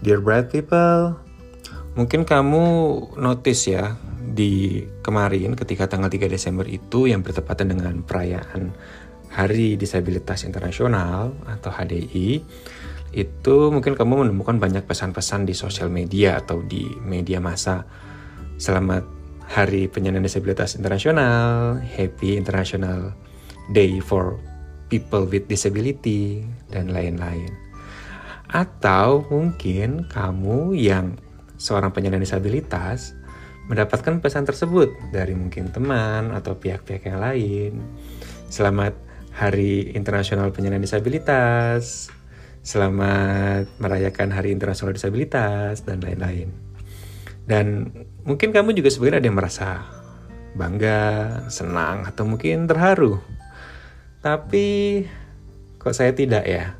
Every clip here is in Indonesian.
Dear bright people, mungkin kamu notice ya di kemarin ketika tanggal 3 Desember itu yang bertepatan dengan perayaan Hari Disabilitas Internasional atau HDI itu mungkin kamu menemukan banyak pesan-pesan di sosial media atau di media massa selamat Hari Penyandang Disabilitas Internasional, Happy International Day for People with Disability dan lain-lain. Atau mungkin kamu yang seorang penyandang disabilitas mendapatkan pesan tersebut dari mungkin teman atau pihak-pihak yang lain. Selamat Hari Internasional Penyandang Disabilitas. Selamat merayakan Hari Internasional Disabilitas dan lain-lain. Dan mungkin kamu juga sebenarnya ada yang merasa bangga, senang, atau mungkin terharu. Tapi kok saya tidak ya?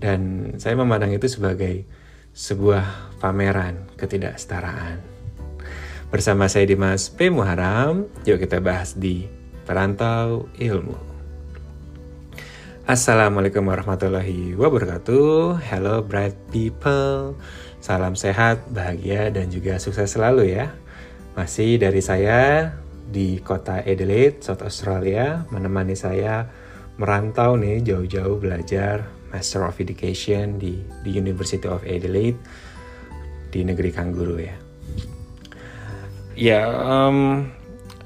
Dan saya memandang itu sebagai sebuah pameran ketidaksetaraan. Bersama saya Dimas P. Muharam, yuk kita bahas di Perantau Ilmu. Assalamualaikum warahmatullahi wabarakatuh. Hello bright people. Salam sehat, bahagia, dan juga sukses selalu ya. Masih dari saya di kota Adelaide, South Australia, menemani saya merantau nih jauh-jauh belajar Master of Education di, di University of Adelaide di negeri Kangguru ya. Ya, um,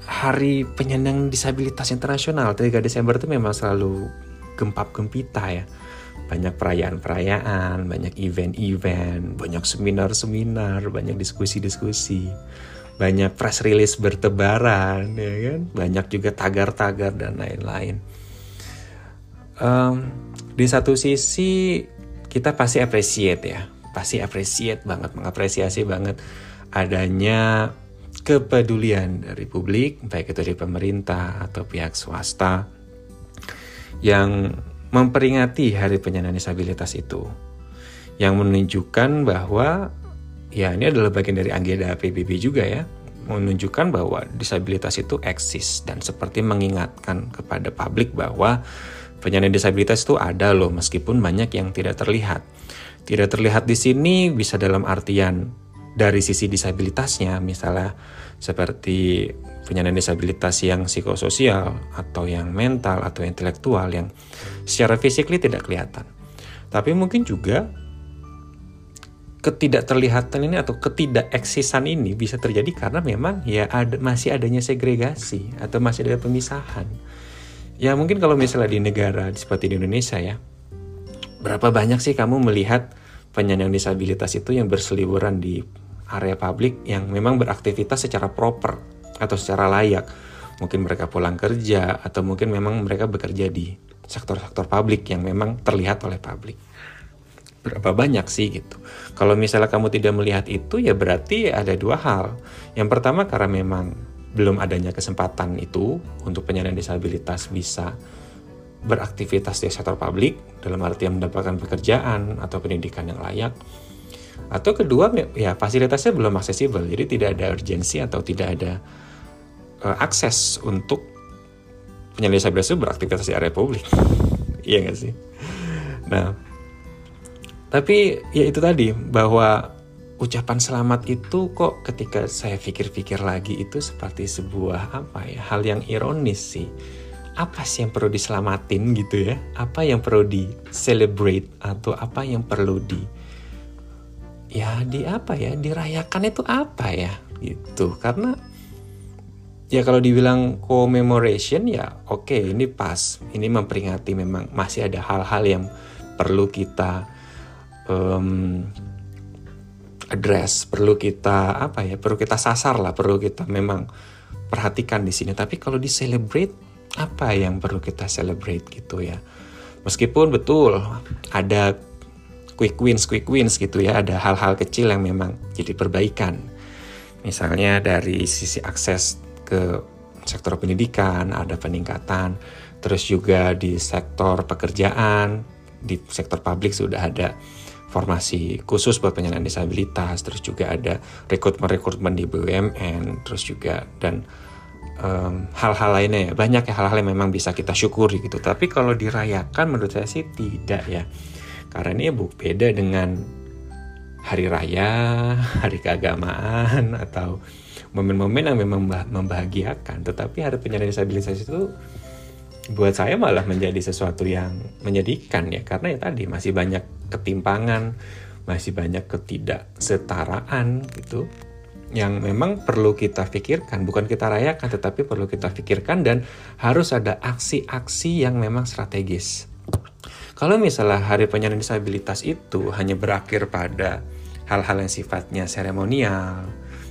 Hari Penyandang Disabilitas Internasional 3 Desember itu memang selalu gempap gempita ya. Banyak perayaan-perayaan, banyak event-event, banyak seminar-seminar, banyak diskusi-diskusi, banyak press release bertebaran, ya kan? Banyak juga tagar-tagar dan lain-lain. Um, di satu sisi kita pasti appreciate ya. Pasti appreciate banget mengapresiasi banget adanya kepedulian dari publik baik itu dari pemerintah atau pihak swasta yang memperingati Hari Penyandang Disabilitas itu. Yang menunjukkan bahwa ya ini adalah bagian dari agenda PBB juga ya menunjukkan bahwa disabilitas itu eksis dan seperti mengingatkan kepada publik bahwa Penyandang disabilitas itu ada loh meskipun banyak yang tidak terlihat. Tidak terlihat di sini bisa dalam artian dari sisi disabilitasnya misalnya seperti penyandang disabilitas yang psikososial atau yang mental atau intelektual yang secara fisik tidak kelihatan. Tapi mungkin juga ketidakterlihatan ini atau ketidakeksisan ini bisa terjadi karena memang ya ada, masih adanya segregasi atau masih ada pemisahan Ya mungkin kalau misalnya di negara seperti di Indonesia ya, berapa banyak sih kamu melihat penyandang disabilitas itu yang berseliweran di area publik yang memang beraktivitas secara proper atau secara layak. Mungkin mereka pulang kerja atau mungkin memang mereka bekerja di sektor-sektor publik yang memang terlihat oleh publik. Berapa banyak sih gitu. Kalau misalnya kamu tidak melihat itu ya berarti ada dua hal. Yang pertama karena memang belum adanya kesempatan itu untuk penyandang disabilitas bisa beraktivitas di sektor publik dalam artian mendapatkan pekerjaan atau pendidikan yang layak. Atau kedua ya fasilitasnya belum aksesibel jadi tidak ada urgensi atau tidak ada uh, akses untuk penyandang disabilitas itu beraktivitas di area publik. Iya nggak sih? Nah tapi ya itu tadi bahwa ucapan selamat itu kok ketika saya pikir-pikir lagi itu seperti sebuah apa ya hal yang ironis sih. Apa sih yang perlu diselamatin gitu ya? Apa yang perlu di celebrate atau apa yang perlu di ya di apa ya dirayakan itu apa ya gitu. Karena ya kalau dibilang commemoration ya oke okay, ini pas. Ini memperingati memang masih ada hal-hal yang perlu kita um, address, perlu kita apa ya, perlu kita sasar lah, perlu kita memang perhatikan di sini. Tapi kalau di celebrate, apa yang perlu kita celebrate gitu ya? Meskipun betul ada quick wins, quick wins gitu ya, ada hal-hal kecil yang memang jadi perbaikan. Misalnya dari sisi akses ke sektor pendidikan ada peningkatan, terus juga di sektor pekerjaan, di sektor publik sudah ada formasi khusus buat penyandang disabilitas, terus juga ada rekrutmen-rekrutmen di BUMN, terus juga dan hal-hal um, lainnya ya banyak ya hal-hal yang memang bisa kita syukuri gitu. Tapi kalau dirayakan menurut saya sih tidak ya, karena ini beda dengan hari raya, hari keagamaan atau momen-momen yang memang membahagiakan. Tetapi hari penyandang disabilitas itu buat saya malah menjadi sesuatu yang menyedihkan ya karena ya tadi masih banyak ketimpangan, masih banyak ketidaksetaraan gitu yang memang perlu kita pikirkan, bukan kita rayakan tetapi perlu kita pikirkan dan harus ada aksi-aksi yang memang strategis. Kalau misalnya hari penyandang disabilitas itu hanya berakhir pada hal-hal yang sifatnya seremonial,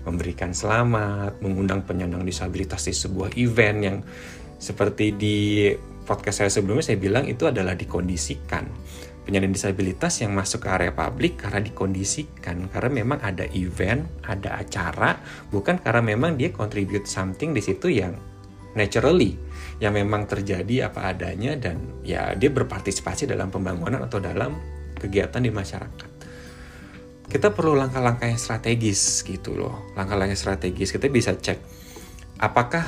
memberikan selamat, mengundang penyandang disabilitas di sebuah event yang seperti di podcast saya sebelumnya saya bilang itu adalah dikondisikan. Penyandang disabilitas yang masuk ke area publik karena dikondisikan, karena memang ada event, ada acara, bukan karena memang dia contribute something di situ yang naturally, yang memang terjadi apa adanya dan ya dia berpartisipasi dalam pembangunan atau dalam kegiatan di masyarakat. Kita perlu langkah-langkah yang strategis gitu loh, langkah-langkah strategis. Kita bisa cek apakah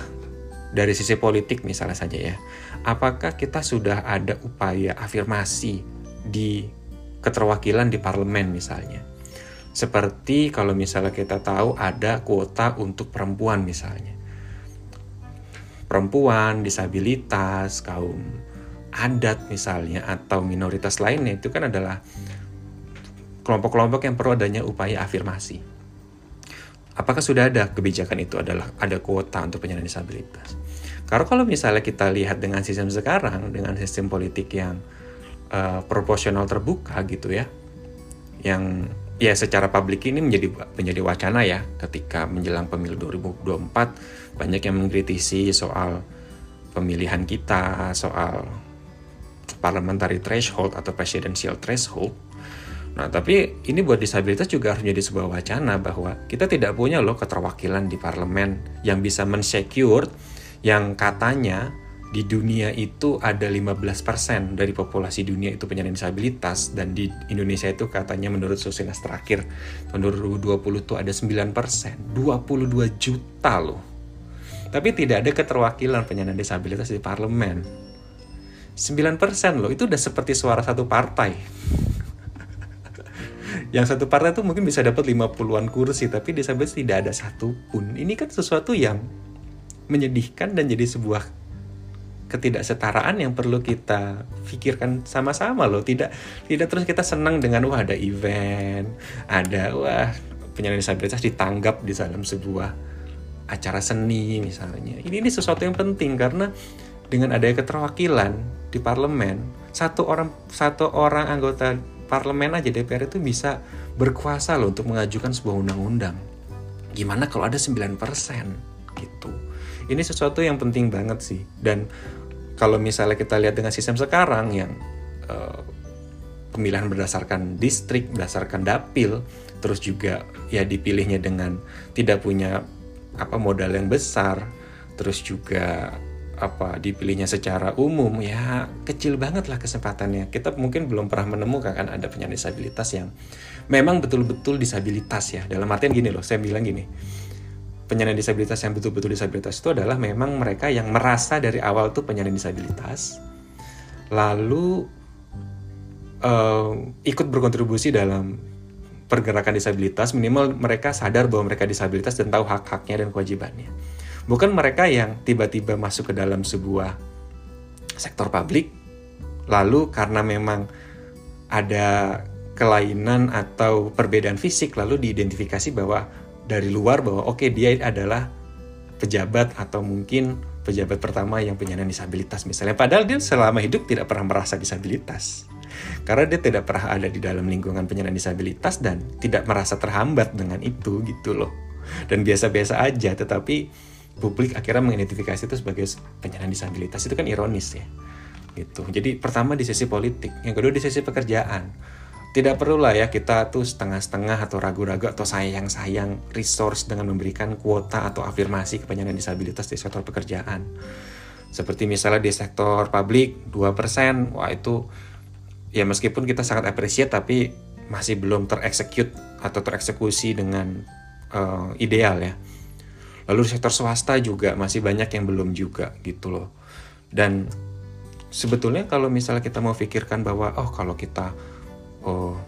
dari sisi politik misalnya saja ya, apakah kita sudah ada upaya afirmasi di keterwakilan di parlemen misalnya? Seperti kalau misalnya kita tahu ada kuota untuk perempuan misalnya. Perempuan, disabilitas, kaum adat misalnya atau minoritas lainnya itu kan adalah kelompok-kelompok yang perlu adanya upaya afirmasi apakah sudah ada kebijakan itu adalah ada kuota untuk penyandang disabilitas? Karena kalau misalnya kita lihat dengan sistem sekarang, dengan sistem politik yang uh, proporsional terbuka gitu ya, yang ya secara publik ini menjadi menjadi wacana ya. Ketika menjelang pemilu 2024 banyak yang mengkritisi soal pemilihan kita, soal parliamentary threshold atau presidential threshold. Nah, tapi ini buat disabilitas juga harus menjadi sebuah wacana bahwa kita tidak punya loh keterwakilan di parlemen yang bisa mensecure yang katanya di dunia itu ada 15% dari populasi dunia itu penyandang disabilitas. Dan di Indonesia itu katanya menurut Sosinas terakhir tahun 2020 itu ada 9%, 22 juta loh. Tapi tidak ada keterwakilan penyandang disabilitas di parlemen. 9% loh, itu udah seperti suara satu partai. Yang satu partai tuh mungkin bisa dapat 50-an kursi tapi disabilitas tidak ada satupun. Ini kan sesuatu yang menyedihkan dan jadi sebuah ketidaksetaraan yang perlu kita pikirkan sama-sama loh tidak tidak terus kita senang dengan wah ada event ada wah penyandang disabilitas ditanggap di dalam sebuah acara seni misalnya ini ini sesuatu yang penting karena dengan adanya keterwakilan di parlemen satu orang satu orang anggota parlemen aja DPR itu bisa berkuasa loh untuk mengajukan sebuah undang-undang. Gimana kalau ada 9% gitu. Ini sesuatu yang penting banget sih. Dan kalau misalnya kita lihat dengan sistem sekarang yang uh, pemilihan berdasarkan distrik, berdasarkan dapil, terus juga ya dipilihnya dengan tidak punya apa modal yang besar, terus juga apa dipilihnya secara umum ya kecil banget lah kesempatannya. Kita mungkin belum pernah menemukan kan ada penyandang disabilitas yang memang betul-betul disabilitas ya. Dalam artian gini loh saya bilang gini penyandang disabilitas yang betul-betul disabilitas itu adalah memang mereka yang merasa dari awal tuh penyandang disabilitas lalu uh, ikut berkontribusi dalam pergerakan disabilitas minimal mereka sadar bahwa mereka disabilitas dan tahu hak-haknya dan kewajibannya. Bukan mereka yang tiba-tiba masuk ke dalam sebuah sektor publik lalu karena memang ada kelainan atau perbedaan fisik lalu diidentifikasi bahwa dari luar bahwa oke okay, dia adalah pejabat atau mungkin pejabat pertama yang penyandang disabilitas misalnya. Padahal dia selama hidup tidak pernah merasa disabilitas. Karena dia tidak pernah ada di dalam lingkungan penyandang disabilitas dan tidak merasa terhambat dengan itu gitu loh. Dan biasa-biasa aja tetapi publik akhirnya mengidentifikasi itu sebagai penyandang disabilitas. Itu kan ironis ya gitu. Jadi pertama di sisi politik yang kedua di sisi pekerjaan tidak perlu lah ya kita tuh setengah-setengah atau ragu-ragu atau sayang-sayang resource dengan memberikan kuota atau afirmasi ke penyandang disabilitas di sektor pekerjaan. Seperti misalnya di sektor publik 2% wah itu ya meskipun kita sangat appreciate tapi masih belum tereksekut atau tereksekusi dengan uh, ideal ya. Lalu sektor swasta juga masih banyak yang belum juga gitu loh. Dan sebetulnya kalau misalnya kita mau pikirkan bahwa oh kalau kita oh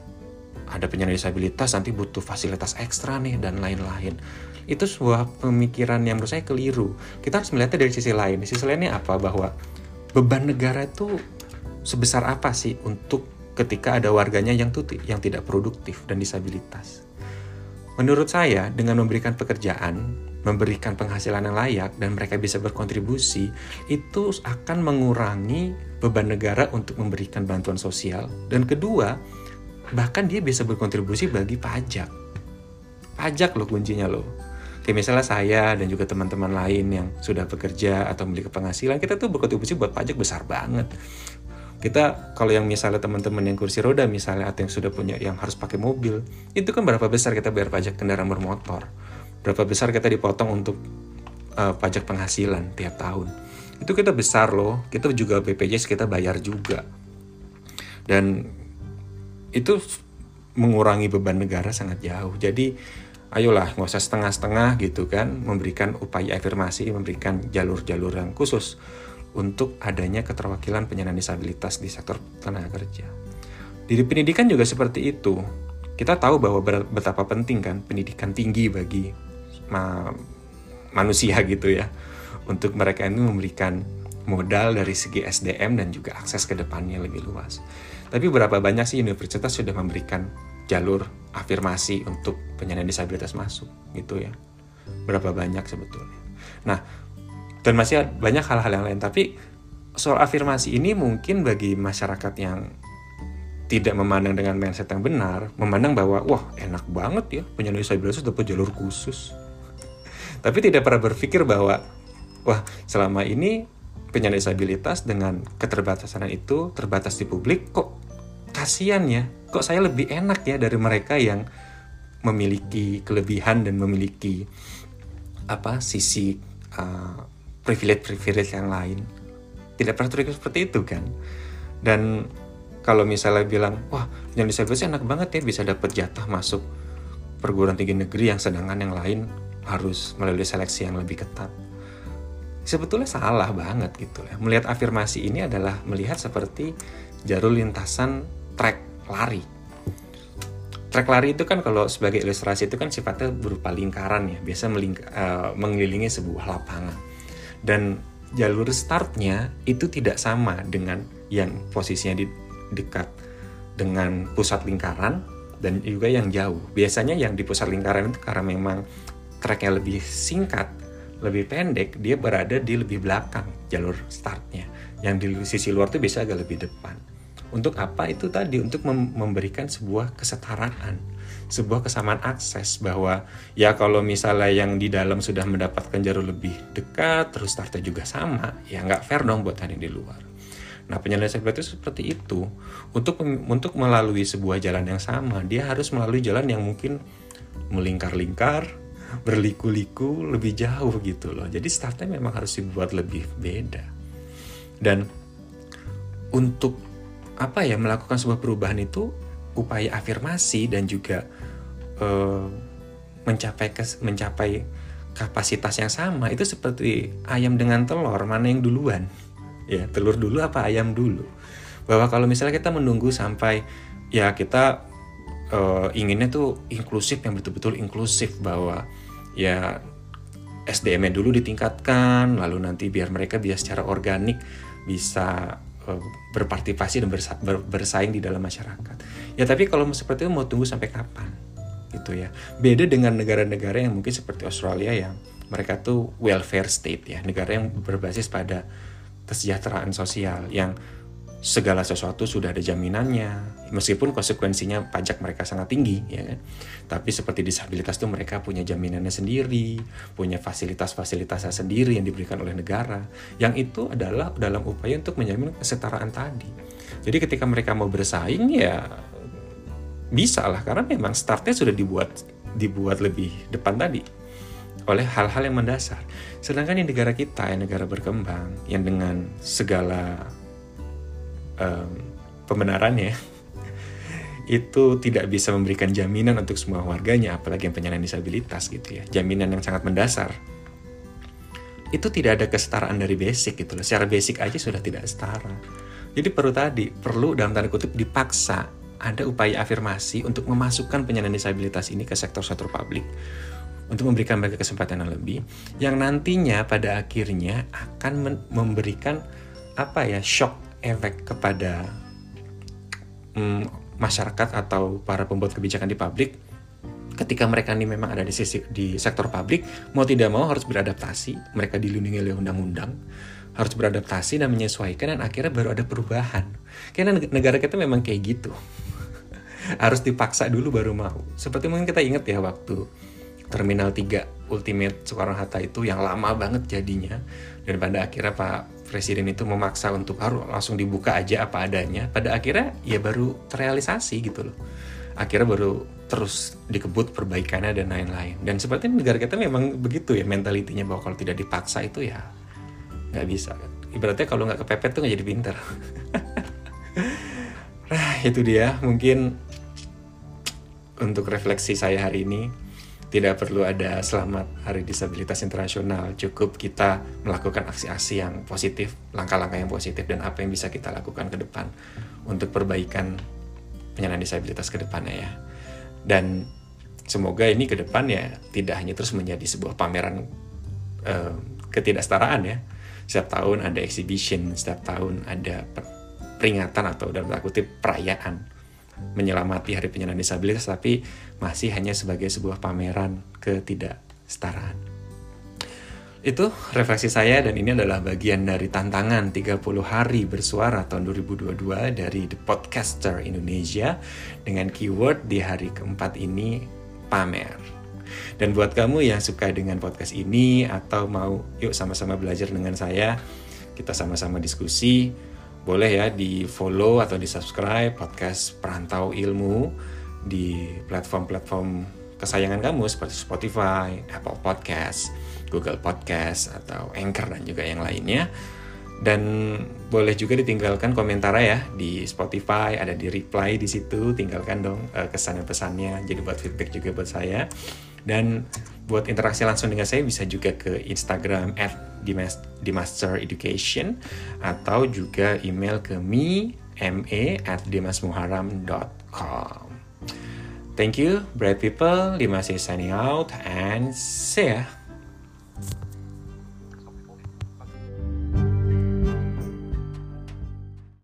ada penyandang disabilitas nanti butuh fasilitas ekstra nih dan lain-lain. Itu sebuah pemikiran yang menurut saya keliru. Kita harus melihatnya dari sisi lain. Sisi lainnya apa? Bahwa beban negara itu sebesar apa sih untuk ketika ada warganya yang tuh yang tidak produktif dan disabilitas? Menurut saya dengan memberikan pekerjaan memberikan penghasilan yang layak dan mereka bisa berkontribusi itu akan mengurangi beban negara untuk memberikan bantuan sosial. Dan kedua bahkan dia bisa berkontribusi bagi pajak. Pajak loh kuncinya loh. Kayak misalnya saya dan juga teman-teman lain yang sudah bekerja atau memiliki penghasilan kita tuh berkontribusi buat pajak besar banget. Kita kalau yang misalnya teman-teman yang kursi roda misalnya atau yang sudah punya yang harus pakai mobil itu kan berapa besar kita bayar pajak kendaraan bermotor? Berapa besar kita dipotong untuk uh, pajak penghasilan tiap tahun? Itu kita besar loh. Kita juga BPJS kita bayar juga. Dan itu mengurangi beban negara sangat jauh. Jadi ayolah nggak usah setengah-setengah gitu kan, memberikan upaya afirmasi, memberikan jalur-jalur yang khusus untuk adanya keterwakilan penyandang disabilitas di sektor tenaga kerja. Di pendidikan juga seperti itu. Kita tahu bahwa betapa penting kan pendidikan tinggi bagi ma manusia gitu ya. Untuk mereka ini memberikan modal dari segi SDM dan juga akses ke depannya lebih luas. Tapi berapa banyak sih universitas sudah memberikan jalur afirmasi untuk penyandang disabilitas masuk gitu ya. Berapa banyak sebetulnya. Nah, dan masih banyak hal-hal yang lain tapi soal afirmasi ini mungkin bagi masyarakat yang tidak memandang dengan mindset yang benar, memandang bahwa wah enak banget ya penyandang disabilitas dapat jalur khusus. Tapi tidak pernah berpikir bahwa wah selama ini penyandang disabilitas dengan keterbatasan itu terbatas di publik kok kasihan ya. Kok saya lebih enak ya dari mereka yang memiliki kelebihan dan memiliki apa sisi uh, privilege privilege yang lain. Tidak pernah terpikir seperti itu kan? Dan kalau misalnya bilang wah yang disabilitas enak banget ya bisa dapat jatah masuk perguruan tinggi negeri yang sedangkan yang lain harus melalui seleksi yang lebih ketat. Sebetulnya salah banget gitu ya. Melihat afirmasi ini adalah melihat seperti jalur lintasan trek lari. Trek lari itu kan kalau sebagai ilustrasi itu kan sifatnya berupa lingkaran ya, biasa meling uh, mengelilingi sebuah lapangan. Dan jalur startnya itu tidak sama dengan yang posisinya di dekat dengan pusat lingkaran dan juga yang jauh. Biasanya yang di pusat lingkaran itu karena memang treknya lebih singkat lebih pendek dia berada di lebih belakang jalur startnya yang di sisi luar tuh bisa agak lebih depan untuk apa itu tadi untuk mem memberikan sebuah kesetaraan sebuah kesamaan akses bahwa ya kalau misalnya yang di dalam sudah mendapatkan jalur lebih dekat terus startnya juga sama ya nggak fair dong buat yang di luar nah penyelesaian itu seperti itu untuk untuk melalui sebuah jalan yang sama dia harus melalui jalan yang mungkin melingkar-lingkar berliku-liku lebih jauh gitu loh. Jadi startnya memang harus dibuat lebih beda. Dan untuk apa ya melakukan sebuah perubahan itu upaya afirmasi dan juga uh, mencapai kes, mencapai kapasitas yang sama. Itu seperti ayam dengan telur mana yang duluan? Ya telur dulu apa ayam dulu? Bahwa kalau misalnya kita menunggu sampai ya kita uh, inginnya tuh inklusif yang betul-betul inklusif bahwa ya SDM-nya dulu ditingkatkan lalu nanti biar mereka bisa secara organik bisa berpartisipasi dan bersa ber bersaing di dalam masyarakat. Ya tapi kalau seperti itu mau tunggu sampai kapan? Gitu ya. Beda dengan negara-negara yang mungkin seperti Australia yang mereka tuh welfare state ya, negara yang berbasis pada kesejahteraan sosial yang segala sesuatu sudah ada jaminannya. Meskipun konsekuensinya pajak mereka sangat tinggi ya kan? Tapi seperti disabilitas itu mereka punya jaminannya sendiri punya fasilitas-fasilitasnya sendiri yang diberikan oleh negara. Yang itu adalah dalam upaya untuk menjamin kesetaraan tadi. Jadi ketika mereka mau bersaing ya bisa lah karena memang startnya sudah dibuat dibuat lebih depan tadi oleh hal-hal yang mendasar. Sedangkan di negara kita yang negara berkembang yang dengan segala um, pembenarannya itu tidak bisa memberikan jaminan untuk semua warganya, apalagi yang penyandang disabilitas gitu ya. Jaminan yang sangat mendasar. Itu tidak ada kesetaraan dari basic gitu loh. Secara basic aja sudah tidak setara. Jadi perlu tadi, perlu dalam tanda kutip dipaksa ada upaya afirmasi untuk memasukkan penyandang disabilitas ini ke sektor-sektor publik untuk memberikan mereka kesempatan yang lebih yang nantinya pada akhirnya akan memberikan apa ya shock efek kepada mm, masyarakat atau para pembuat kebijakan di publik ketika mereka ini memang ada di sisi di sektor publik mau tidak mau harus beradaptasi. Mereka dilindungi oleh undang-undang harus beradaptasi dan menyesuaikan dan akhirnya baru ada perubahan. Karena negara kita memang kayak gitu. Harus dipaksa dulu baru mau. Seperti mungkin kita ingat ya waktu Terminal 3 Ultimate Soekarno-Hatta itu yang lama banget jadinya. Dan pada akhirnya Pak Presiden itu memaksa untuk harus langsung dibuka aja apa adanya pada akhirnya ya baru terrealisasi gitu loh. Akhirnya baru terus dikebut perbaikannya dan lain-lain. Dan seperti negara kita memang begitu ya mentalitinya bahwa kalau tidak dipaksa itu ya nggak bisa. Ibaratnya kalau nggak kepepet tuh nggak jadi pinter. Nah itu dia. Mungkin untuk refleksi saya hari ini tidak perlu ada selamat Hari Disabilitas Internasional, cukup kita melakukan aksi-aksi yang positif, langkah-langkah yang positif dan apa yang bisa kita lakukan ke depan untuk perbaikan penyandang disabilitas ke depannya ya. Dan semoga ini ke depan ya tidak hanya terus menjadi sebuah pameran uh, ketidaksetaraan ya. Setiap tahun ada exhibition, setiap tahun ada peringatan atau dalam kutip perayaan menyelamati Hari Penyandang Disabilitas tapi masih hanya sebagai sebuah pameran ketidaksetaraan. Itu refleksi saya dan ini adalah bagian dari tantangan 30 hari bersuara tahun 2022 dari The Podcaster Indonesia dengan keyword di hari keempat ini pamer. Dan buat kamu yang suka dengan podcast ini atau mau yuk sama-sama belajar dengan saya, kita sama-sama diskusi, boleh ya di follow atau di subscribe podcast Perantau Ilmu di platform-platform kesayangan kamu seperti Spotify, Apple Podcast, Google Podcast atau Anchor dan juga yang lainnya. Dan boleh juga ditinggalkan komentar ya di Spotify, ada di reply di situ, tinggalkan dong uh, kesan dan pesannya. Jadi buat feedback juga buat saya. Dan buat interaksi langsung dengan saya bisa juga ke Instagram at Dimaster Education atau juga email ke me me at dimasmuharam.com. Thank you, bright people. Dimas is signing out and see ya.